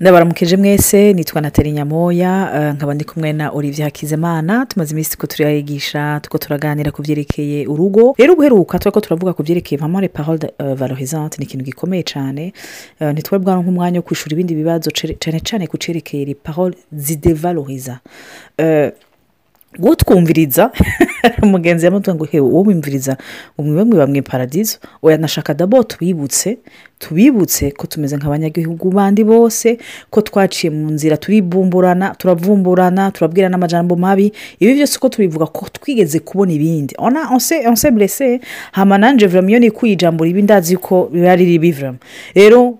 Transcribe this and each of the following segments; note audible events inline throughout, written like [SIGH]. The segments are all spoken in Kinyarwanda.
ndabaramukije mwese nitwa nateri nyamoya eh, nkaba ndi kumwe na olivier hakizimana. Tumaze iminsi ko turayigisha tuko turaganira ku byerekeye urugo. Rero ubuheruka tuba ko turavuga ku byerekeye paroles de, euh, valorisantes ni ikintu gikomeye cyane Eh, ntitwari bwana nk'umwanya wo kwishura ibindi bibazo cyane cyane ku cerekeye les paroles zidevaloriza [LAUGHS] Wowe twumviriza umugenzi yamutwe ngo hewe wowe wumviriza umwe mwiba mu iparadizo oya nashaka dabo tubibutse tubibutse ko tumeze nk'abanyagihugu bandi bose ko twaciye mu nzira turibumburana turavumburana turabwirana amajambo mabi. Ibi byose uko tubivuga ko twigeze kubona ibindi. Ona onse onse blese hama nanje vraiment iyo nikuye ijambo ribi ndazi ko biba riri rero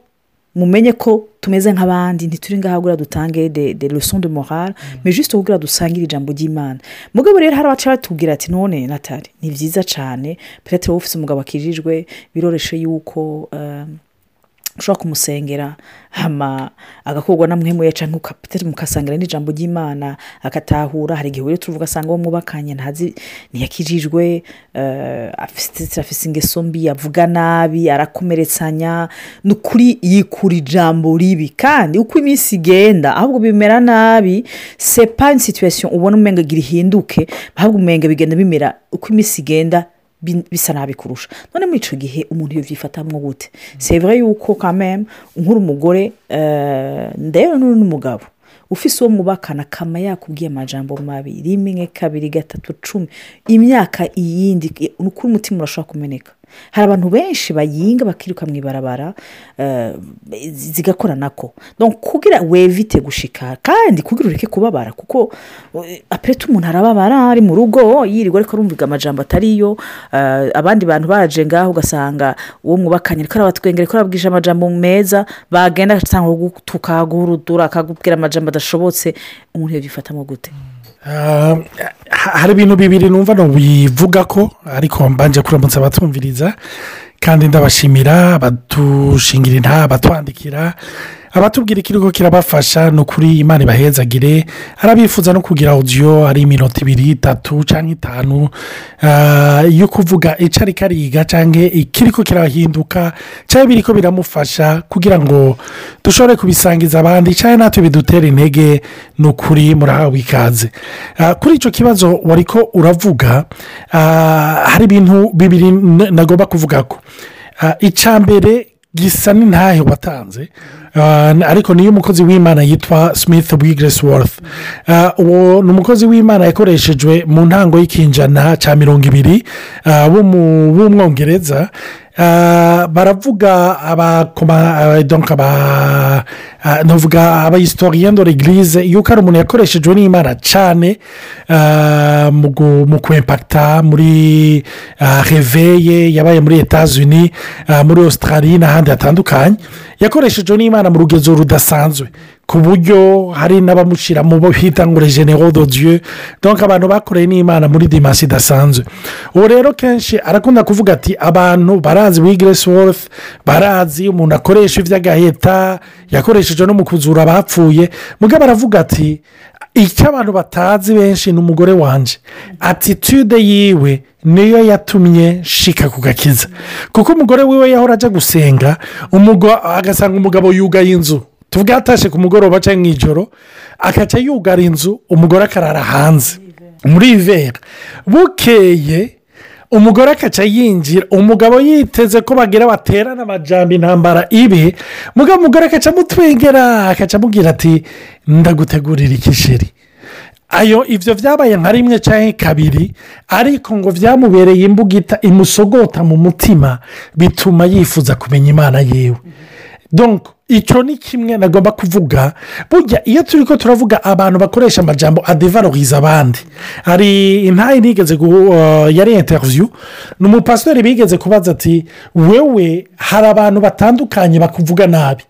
mumenye ko tumeze nk'abandi ntituri ngaha kugira dutange de, de leçon de morale mais juste kugira dusangire ijambo ry'imana. Mugabo rero hari abaca batubwira ati none natari ni byiza cyane petetre wowe ufite umugabo akijijwe biroroshye yuko um, ushobora kumusengera hama agakorwa na mwe cyangwa ukapiteri mukasangira n'ijambo ry'imana agatahura hari igihe rero tuvuga asanga uwo mwubakanye ntazi ntiyakijijwe eh, afite ingeso mbi avuga nabi arakomeretsanya ni ukuri yikura ijambo ribi. Kandi uko iminsi igenda ahubwo bimera nabi sepa situation ubona umenga gira ihinduke ahubwo umenga bigenda bimera uko iminsi igenda bisa nabi kurusha. None muri icyo gihe umuntu yabyifatamwo gute. C'est vrai yuko kameme nk'uri umugore eh, ndebe n'uri n'umugabo. Ufise uwo mubakana akama yakubwiye amajambo mabi rimwe kabiri gatatu cumi imyaka iyindi ni ukuri umutima urashobora kumeneka. Hari abantu benshi bayinga bakiruka mu ibarabara eh, zigakora nako. Kugira wevite gushika kandi kugira ureke kubabara kuko eh, apurete umuntu arababara ari mu rugo yirirwa ariko arumviga amajambo atariyo eh, abandi bantu baje ngaho ugasanga uwo mwubakanye ariko arabatwengera ariko arabwije amajambo meza bagenda agasanga gutuka guhurudura akakubwira amajambo adashobotse umuntu yabyifatamo gute. Hari ibintu bibiri numva bivuga ko ariko mbanje kuramutsa abatumviriza kandi ndabashimira badushingira inta abatwandikira abatubwira ikiriho kirabafasha ni ukuri imana ibahezagire arabifuza no kugira audio ari iminota ibiri itatu cyangwa itanu ah, yo kuvuga icyo ari kariga cyangwa ikiriko kirahinduka cyangwa biriko biramufasha kugira ngo dushobore kubisangiza abandi cyangwa natwe bidutera intege ni ukuri murahawe ikaze. Ah, kuri icyo kibazo wari ko uravuga ah, hari ibintu bibiri nagomba kuvuga ko Ah, icya mbere gisa n'intahe watanze ariko niyo umukozi w'imana yitwa smith wigresworth Ah, uwo ni umukozi w'imana yakoreshejwe mu ntango y'ikinjana cya mirongo ibiri mu- w'umwongereza. Baravuga abakoma donc aba ah, navuga abahistorien de l'église. Yuko ari umuntu yakoreshejwe n'imana cyane ah, mu kwempakita muri ah, reveye yabaye muri ah, muri australie n'ahandi hatandukanye yakoreshejwe n'imana mu rugezo rudasanzwe. Ku buryo hari n'abamushyira mu bo bita ngo regenero de dieu. Donc abantu bakoreye n'imana muri dimansi idasanzwe. Ubu rero kenshi arakunda kuvuga ati abantu barazi wigiresworth barazi umuntu akoresha iby'agaheta yakoresheje no mu kuzura abapfuye. Mugabo aravuga ati icyo abantu batazi benshi ni umugore wanje. Atitude yiwe niyo yatumye shika ku gakiza. Kuko umugore wiwe yahora ajya gusenga agasanga umugabo yugaye inzu. Yatashe ku mugoroba cyangwa mu ijoro akaca yugara inzu umugore akarara hanze. Muri ivera bukeye umugore akaca yinjira. Umugabo yiteze ko bagira baterana amajyamba intambara ibe mugabo umugore akaca amutwengera akaca amubwira ati ndagutegurira ikisheri ayo ibyo byabaye nka rimwe cyangwa kabiri ariko ngo byamubereye imbugita imusogota mu mutima bituma yifuza kumenya imana yewe. Donc icyo ni kimwe nagomba kuvuga. Burya iyo turi ko turavuga abantu bakoresha amajambo adevaloriza abandi. Hari intayi nigeze uh, yari interiviyu ni umupasitori bigeze kubaza ati wewe hari abantu batandukanye bakuvuga nabi?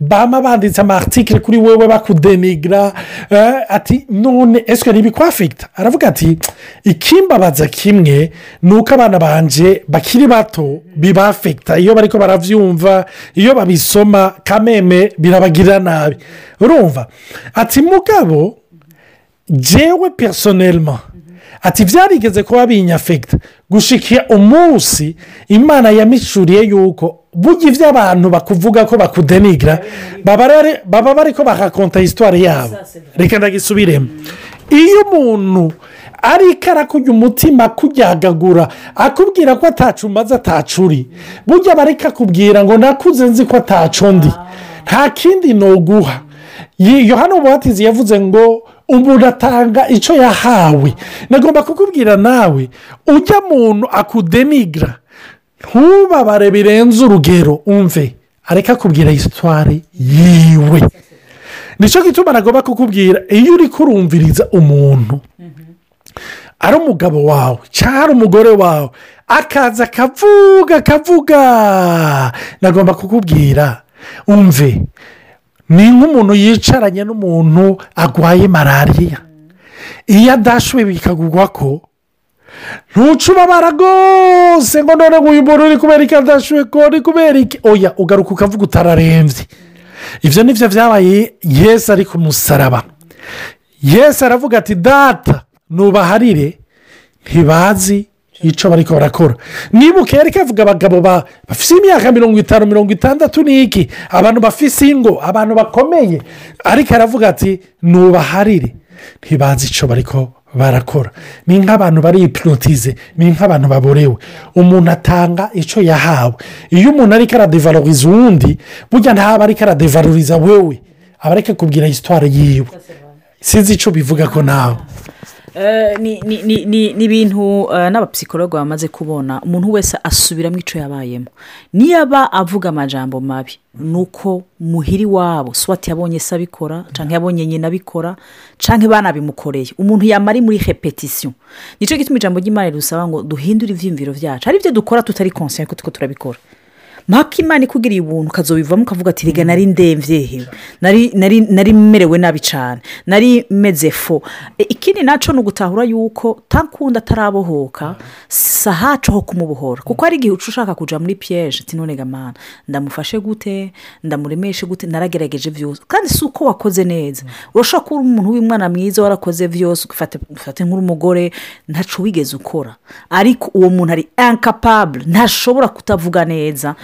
Bama banditse amatikire kuri wewe bakudenigira eh, ati none ese ntibikwafekita aravuga ati ikimbabaza kimwe ni uko abana banje bakiri bato bibafekita iyo bariko barabyumva iyo babisoma kameme birabagirira nabi. Urumva? Ati mugabo jewe personelma ati byarigeze kuba binyafekita gushikira umunsi imana yamishuriye yuko burya ibyo abantu bakuvuga ko bakudenigira baba ari- baba bari ko bakakonta hisitwari yabo. Reka ndagisubiremo. Iyo umuntu ariko arakujya umutima akujyagagura akubwira ko atacu umaze atacu uri. Burya aba ariko akubwira ngo nakuze nzi ko atacu undi nta kindi ni uguha Yi- yohana umubatizi yavuze ngo umuntu atanga icyo yahawe. Nagomba kukubwira nawe ujya muntu akudenigira ntubabare birenze urugero umve. Areka kubwira hisitwari yiwe. Nicyo gituma nagomba kukubwira iyo uri kurumviriza umuntu. Ari umugabo wawe cyangwa ari umugore wawe. Akaza akavuga akavuga. Nagomba kukubwira. Umve ni nk'umuntu yicaranye n'umuntu arwaye malariya. Iyo adashuwe bikagugwa ko ntuce ubabara rwose ngo none uyu muntu uri kubera iki adashuwe ko uri kubera iki? Oya ugaruka ukavuga utararembye. Ibyo ni byo byabaye yesu ari ku musaraba yesu aravuga ati data nubaharire ntibazi icyo bari barakora. Nibuke yari kavuga abagabo ba- bafite imyaka mirongo itanu mirongo itandatu n'iki abantu bafite ingo abantu bakomeye. Ariko aravuga ati nubaharire. Ntibazi icyo bari barakora. Ni nk'abantu baripinotize ni nk'abantu baborewe. Umuntu atanga icyo yahawe. Iyo umuntu ariko aradevaloriza uwundi burya ntaba ariko aradevaloriza wewe. Aba ariko kubwira hisitwari yiwe. Sinzi icyo bivuga ko nawe. Ni ni- ibintu eh, n'abapsikologo bamaze kubona. Umuntu wese asubiramo icyo yabayemo. Niyaba avuga amajambo mabi ni uko muhiri wabo swati yabonye se abikora cyangwa yabonye nyina abikora cyangwa banabimukoreye umuntu yamara muri repetisiyo ni cyo gituma ijambo ry'imana risaba ngo duhindure ibyiyumviro byacu hari ibyo dukora tutari konsiyo ko turabikora. Mpaka imana ikugiriye ubuntu ukazobivamo ukavuga ati rega nari ndemvyehewe nari merewe nabi cyane nari meze fo. E, ikindi naco ni ugutahura yuko takundi atarabohoka sa haco ho kumubohora. Kuko hari igihe uca ushaka kuja muri piyeje none gamana ndamufashe gute ndamuremeshe gute naragerageje vyose. Kandi si uko wakoze neza. Urashobora kuba umuntu w'umwana mwiza warakoze vyose ufate nk'umugore ntaco wigeze ukora. Ariko uwo muntu ari incapable ntashobora kutavuga neza.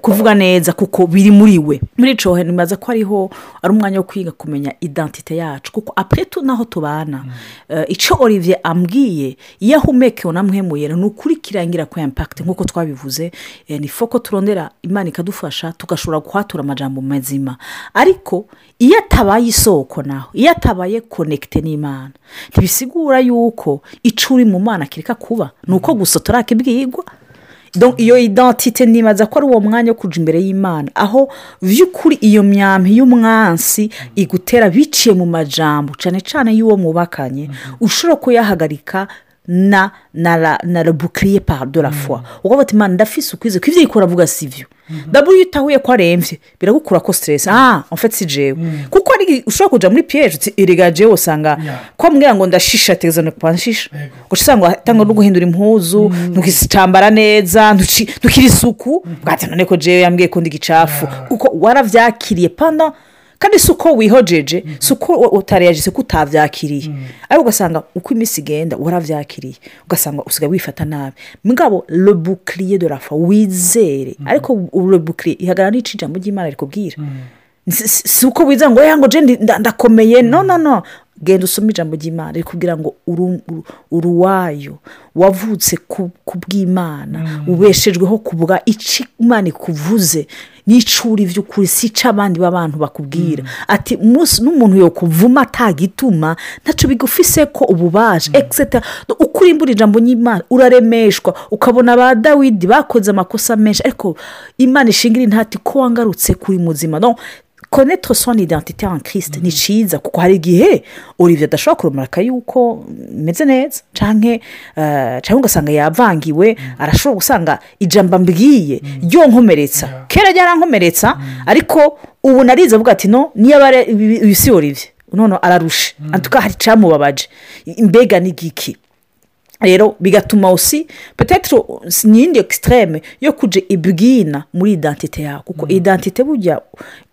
Kuvuga neza kuko biri muri we. Muri ico nibaza ko ariho ari umwanya wo kwiga kumenya identite yacu kuko tout naho tubana. Eh, ico olivier ambwiye iyo ahumekewe namwemuye ni ukuri kirangira ko impact nk'uko twabivuze eh, ni foko turondera imana ikadufasha tugashobora kuhatura amajambo mazima. Ariko iyo atabaye isoko naho iyo atabaye konekite n'imana ntibisigura yuko ico uri mu mana kireka kuba. Ni uko gusa turakibwirwa. Donc, iyo identite nibaza ko ari uwo mwanya wo kuja imbere y'imana. Aho by'ukuri iyo myambi y'umwansi igutera biciye mu majambo cyane cyane y'uwo mubakanye ushobora kuyahagarika na na la na la bouclier par de la foi. Ukavuga ati imana ndafise ukwize ko ibyo ikora avuga si byo dabura iyo utahuye ko arembye biragukura ko stress. Ah en fait si jewe. Kuko hari igihe ushobora kuja muri piyeje uti erega jewe usanga ko mbwira ngo ndashisha tegeza no kuba nshisha gusa usanga watanga no guhindura impuzu ntukicambara neza ntukiri isuku. Bwate none ko jewe yambwiye ko ndi gicafu kuko waravyakiriye panda kandi si uko wihojeje si uko utareyaje si uko utabyakiriye ariko ugasanga uko iminsi igenda warabyakiriye ugasanga usigaye wifata nabi. Mugabo bouclier de la foi wizere. Ariko le bouclier ihagarara n'icyo ijambo ry'imana rikubwira si si- uko wiza ngo yango je ndi- nda- ndakomeye. No no no. Genda usome ijambo ry'imana rikubwira ngo uru- uru- uruwayo wavutse ku bw'imana ubeshejweho kubwa icyo imana ikuvuze n'icuri by'ukuri si icyo abandi b'abantu bakubwira. Ati umunsi n'umuntu yo kuvuma atagituma ntacyo bigufise ko ububaje egiseta uko urimbura ijambo ry'imana uraremeshwa ukabona ba dawidi bakoze amakosa menshi ariko imana ishingira intati ko wangarutse kuri muzima. No konetro son identite en kirisite ni cyiza kuko hari igihe olivier adashobora kurumuraka yuko meze neza cyangwa cyangwa ugasanga yavangiwe arashobora gusanga ijambo mbwiye ryonkomeretsa kera ryarankomeretsa ariko ubu narize avuga ati no niyo aba ari uyu si olivier. None ararusha antuka hari icyamubabaje mbega ni giki? Rero bigatuma usi petetero n'iyindi ekisitereme yo kujya ibwina muri identite yawe kuko identite burya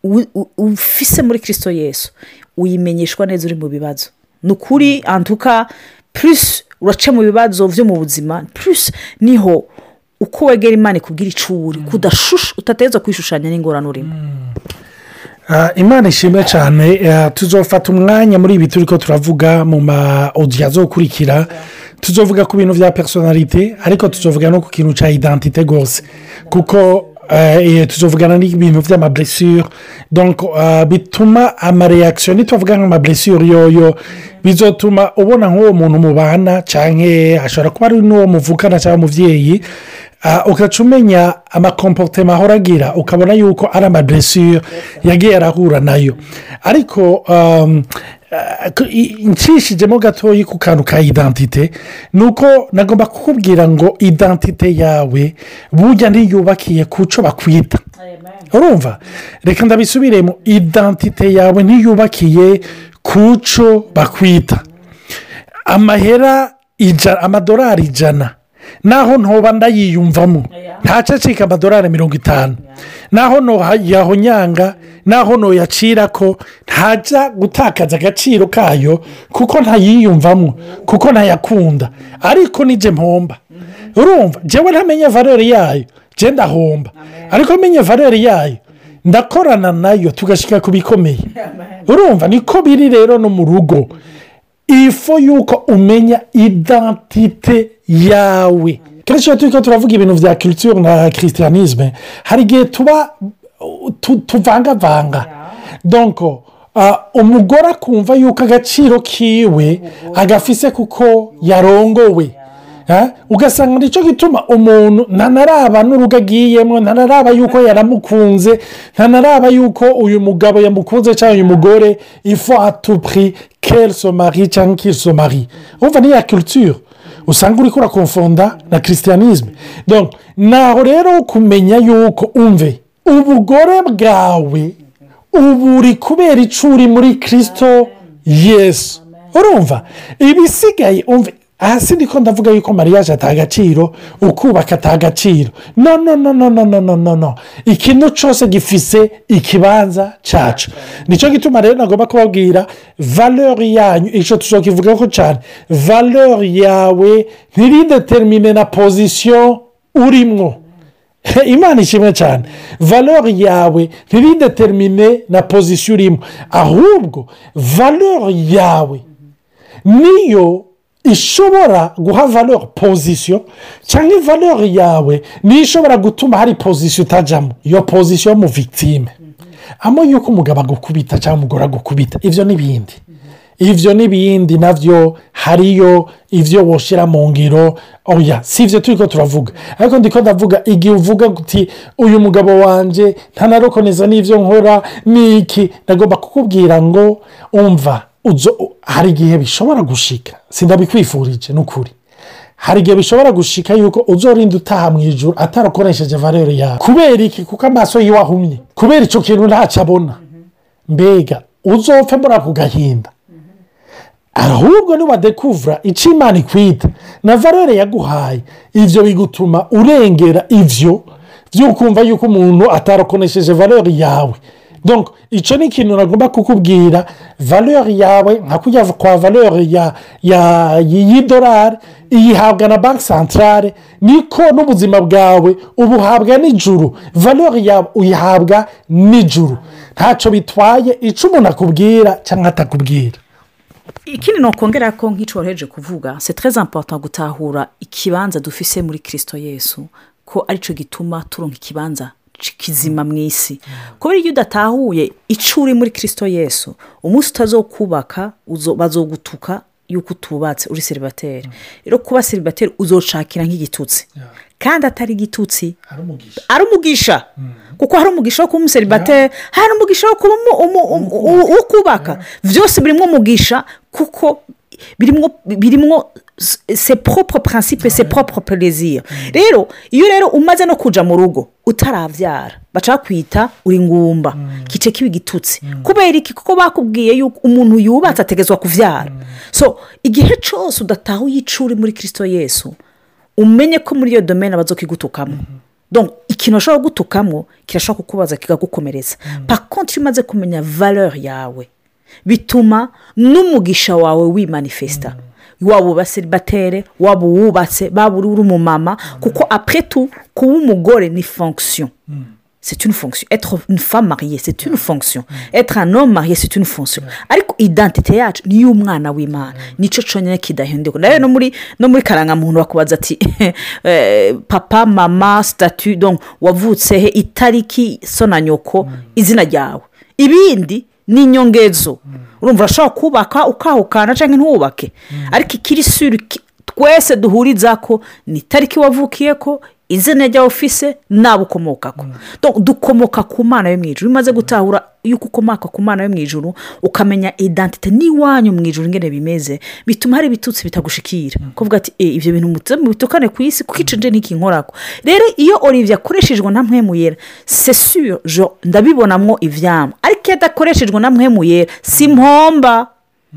u- u- ufise muri kirisito yesu uyimenyeshwa neza uri mu bibazo. Ni ukuri antuka purisi uraca mu bibazo byo mu buzima purisi ni ho uko wegera imana ikubwira icuri kudashusha utateza kwishushanya n'ingorane urimo. Ah, imana ishimwe cyane ah, tuzofata umwanya muri ibi turi ko turavuga mu ma odiyo azokurikira. Tuzovuga ku bintu bya personalite ariko tuzovuga no ku kintu cya identite rwose kuko eh, tuzovugana n'ibintu by'amablessure donc ah, bituma amareyakisiyo ntituvuga nk'amablessure yoyo bizotuma ubona nk'uwo muntu mubana cyangwa ashobora kuba ari n'uwo muvukana cyangwa umubyeyi ugaca umenya amakomporotema ahora agira ukabona yuko ari amablessure yagiye arahura na yo. Ariko um, ah, ncishijemo gatoya ku kantu ka identite ni uko nagomba kukubwira ngo identite yawe burya ntiyubakiye ku cyo bakwita. Urumva? Reka ndabisubiremo. Identite yawe ntiyubakiye ku cyo bakwita. Amahera amadolari ijana. Naho ntoba ndayiyumvamo ntacacika amadolari mirongo itanu. Naho yahonyanga naho ntoyacira ko ntajya gutakaza agaciro kayo kuko ntayiyumvamo kuko ntayakunda ariko nijye mpomba. Urumva njyewe ntamenye valori yayo njye ndahomba. Ariko menye valori yayo ndakorana na yo tugashyira ku bikomeye. Urumva niko biri rero no mu rugo. Ifo yuko umenya identite yawe. Kenshi iyo turi ko turavuga ibintu bya kirisitire na kirisitiyanisme hari igihe tuba tu- tuvangavanga. Donko ah, umugore akumva yuko agaciro kiwe agafise kuko yarongowe. Ugasanga ni cyo gituma umuntu ntanaraba n'urugo agiyemo ntanaraba yuko yaramukunze ntanaraba yuko uyu mugabo yamukunze cyangwa uyu mugore ifo atupuri keri somari cyangwa kiri somari urumva ni ya kirisitire usanga uri kurakonfonda na kirisitiyanisme donc naho rero kumenya yuko umve ubugore bwawe ubu uri kubera icuri muri kirisito yesu. Urumva? Ibisigaye umve hasi ndiko ndavuga yuko mariyaje ataha agaciro ukubaka ataha agaciro. No no no no no no no no ikintu cyose gifise ikibanza cyacu ni cyo gituma rero nagomba kubabwira valori yanyu icyo tuzokivugaho cyane valori yawe ntiridetermine na pozisiyo urimwo. Imana ishimwe cyane valori yawe ntiridetermine na pozisiyo urimo ahubwo valori yawe niyo ishobora guha valori pozisiyo cyangwa valori yawe niyo ishobora gutuma hari pozisiyo utajyamo iyo pozisiyo mu victime. Amo yuko umugabo agukubita cyangwa umugore agukubita. Ibyo n'ibindi. Ibyo n'ibindi na byo hariyo ibyo washyira mu ngiro. Oya si ibyo turi ko turavuga. Ariko ndi ko ndavuga igihe uvuga uti uyu mugabo wanjye ntanarokoneza n'ibyo nkora ni iki? Ndagomba kukubwira ngo umva hari igihe bishobora gushika. Sindabikwifurije ni ukuri hari igihe bishobora gushika yuko uzorinda utaha mu ijoro atarakoresheje valere yawe kubera iki kuko amaso yiwe ahumye kubera icyo kintu ntacyo abona mbega uzopfe muri ako gahinda ahubwo niwadekuvura icyo imana ikwita na valere yaguhaye ibyo bigutuma urengera ibyo byo kumva yuko umuntu atarakoresheje valere yawe. Donc icyo ni ikintu nagomba kukubwira valere yawe nka kujya kwa ya y'idolari iyihabwa na banki santarare niko n'ubuzima bwawe ubuhabwa n'ijuru. Valere yawe uyihabwa n'ijuru. Ntacyo bitwaye icyo umuntu akubwira cyangwa atakubwira. Ikindi ni ukongera ko nk'icyo woroheje kuvuga se tereze important gutahura ikibanza dufise muri kirisito yesu ko ari cyo gituma turonka ikibanza kizima mu isi kubera iyo udatahuye icyo uri muri kirisito yesu umunsi utazokubaka bazogutuka yuko utubatse uri seribateri rero kuba seribateri uzocakira nk'igitutsi. Kandi atari igitutsi ari umugisha. Kuko hari umugisha wo kuba umuseribateri hari umugisha wo kuba umu- umu- umu- umu- wo kubaka. Byose birimo umugisha kuko birimo birimo se propre principe se propre plaisir rero iyo rero umaze no kujya mu rugo utarabyara baca bakwita uri ngumba kice kiba igitutsi. Kubera iki? Kuko bakubwiye yuko umuntu yubatse ategetswe kubyara so igihe cyose udatahuye icyo uri muri kirisito yesu umenye ko muri iyo domene bazokigutukamo donc ikintu bashobora kugutukamo kirashobora kukubaza kikagukomeretsa pakonti iyo umaze kumenya valeur yawe bituma n'umugisha wawe wimanifesta. Waba ubasiribatere waba uwubatse waba uri umumama kuko apretu kuba umugore ni fonction. C'est une fonction. Être une femme mariée c'est une fonction. Être un homme marié c'est une fonction. Ariko identite yacu ni iy'umwana w'imana. Nicyo cyonyine kidahinduka nawe no muri no muri karangamuntu bakubaza ati [LAUGHS] eh, papa mama donc wavutse he itariki so na nyoko izina ryawe. Ibindi ni inyongezo urumva urashobora kubaka ukahukana cyangwa ntiwubake ariko ikiri suri twese duhuriza ko ni itariki wavukiye ko izina rya ofise nabo ukomoka ko Donc, dukomoka ku mana yo mu ijuru. Iyo umaze gutahura yuko ukomoka ku mana yo mu ijuru ukamenya identite n'iwanyu mu ijuru ingene bimeze bituma hari ibitutsi bitagushikira. Kuvuga ati "Eh, ibyo bintu muze mubitukane ku isi kuko icinje n'iki nkorako rero iyo olivier akoreshejwe na mpemu yera sesure ndabibonamo ivyama ariko iyo adakoreshejwe na mpemu yera si mpomba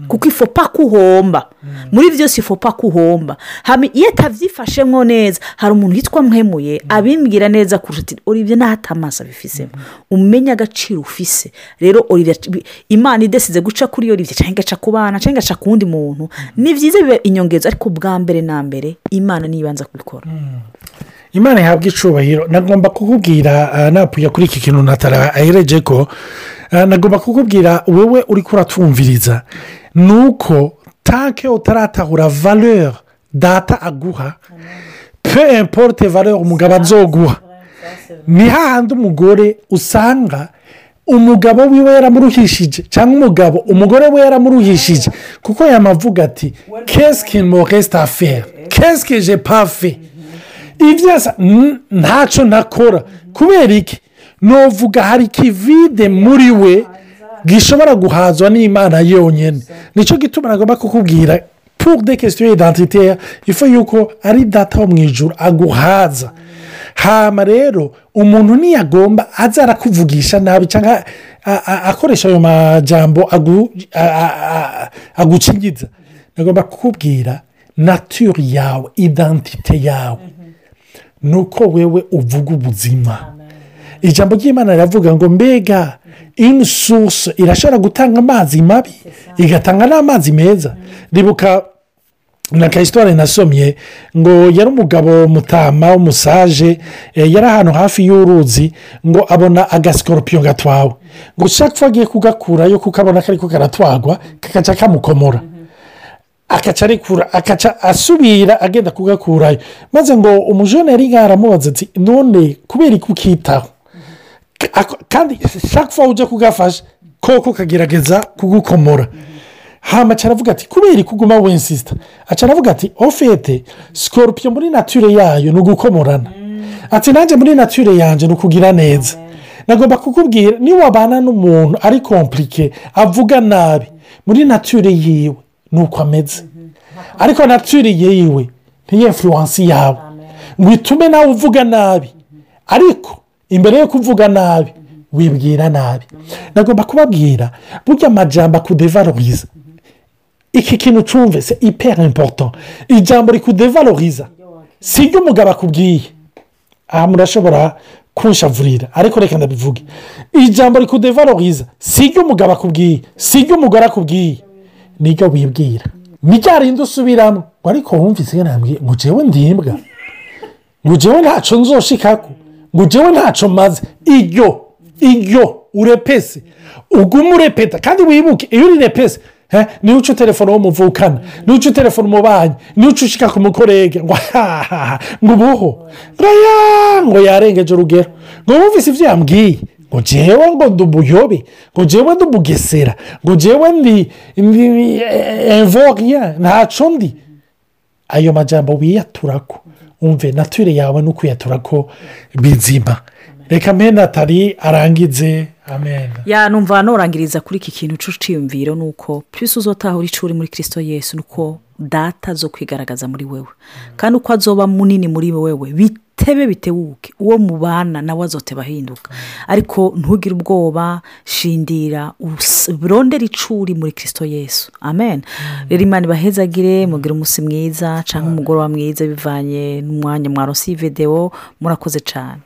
kuko ifopa kuhomba. Muri byose ifopa kuhomba. Hama iyo atabyifashemo neza hari umuntu witwa mwemuye abimbwira neza kurusha ati olivier ntahate amaso abifisemo umenye agaciro ufise. Rero imana idesize guca kuri olivier cyangwa igaca ku bana cyangwa igaca ku wundi muntu. Ni byiza biba inyongezo ariko bwa mbere na mbere imana niyo ibanza kubikora imana ihabwa icubahiro. Nagomba kukubwira ah, napuye kuri iki kintu natara ahereje ko. Ah, nagomba kukubwira wowe uri kuratwumviriza ni uko tanke utaratahura valeur data aguha. Pe importe valeur umugabo azoguha ni hahandi umugore usanga umugabo wiwe yaramuruhishije cyangwa umugabo umugore we yaramuruhishije. Kuko yamavuga ati kesike mo resite afere kesike je pafe ibyo yasa "N- ntacyo nakora. Kubera iki? Novuga hari kivide muri we gishobora guhazwa n'imana yonyine ni cyo gituma nagomba kukubwira pour de question identitaire ifu yuko ari data wo mu ijoro aguhaza. Hama rero umuntu ntiyagomba aza arakuvugisha nabi cyangwa akoresha ayo majambo agukingiza. Nagomba kukubwira nature yawe identite yawe. Ni uko wewe uvuga ubuzima. Ijambo ry'imana riravuga ngo mbega insuso irashobora gutanga amazi mabi igatanga n'amazi meza. Ribuka na kayisitore nasomye ngo yari umugabo mutama w'umusaje eh, yari ahantu hafi y'uruzi ngo abona agasikoropiyo gatwawe. Ngo ushaka agiye kugakurayo kuko abona kariko karatwagwa kakaca kamukomora. Akaca arekura akaca asubira agenda kugakurayo. Maze ngo umujene yari aramubaza ati none kubera ko ukitaho? Kandi shaka fo ujya kugafasha koko kagerageza kugukomora. Hama aravuga ati kubera ko uguma wensisita aca aravuga ati ofete sikoropiyo muri nature yayo ni ugukomorana. Ati nanjye muri nature yanjye ni ukugira neza. Nagomba kukubwira niba wabana n'umuntu ari kompurike avuga nabi muri nature yiwe ni uko ameze. Ariko nature yiwe ntiyefuruwansi yawe. Ngo itume nawe uvuga nabi. Ariko imbere yo kuvuga nabi wibwira nabi. Nagomba kubabwira burya amajyamba akudevaloriza iki kintu cyumve se ipera impoto ijambo rikudevaloriza si ryo umugabo akubwiye. Aha murashobora kunshavurira ariko reka ndabivuge. Ijambo rikudevaloriza si ryo umugabo akubwiye si ryo umugore akubwiye. Niryo wibwira. Ni rindi usubiramo. Ariko wumvise nambwiye ngo njyewe ndimbwa. Ngo njyewe ntacyo nzoshikako. Ngo njyewe ntacyo maze. Iryo iryo urepese. Ugume urepeta kandi wibuke iyo uri repese niyo uca telefone wo muvukana niyo uca telefone umubanyi niyo uca ushika ku mukorege. Ngo hahaha ngo ubuho raya ngo yarengeje urugero. Ngo wumvise ibyo yambwiye. Ngo njyewe ngo ndi umuyobe ngo njyewe ndi umugesera ngo njyewe ndi ndi envoriya ntacyo ndi. Ayo majambo wiyaturako. Umve nature yawe no kwiyaturako bizima. Reka mpena atari arangize. Amen. Ya numva norangiriza kuri iki kintu cy'uciyumviro ni uko purisi uzotahura icyo uri muri kirisito yesu ni uko data zo kwigaragaza muri wewe. Kandi uko azoba munini muri wewe bitebe bitebuke uwo mubana nawe azoteba ahinduka ariko ntugire ubwoba shindira urondere icyo uri muri kirisito yesu. Amen. Rero imana ibahezagire mugire umunsi mwiza cyangwa umugoroba mwiza bivanye n'umwanya mwarosi videwo murakoze cyane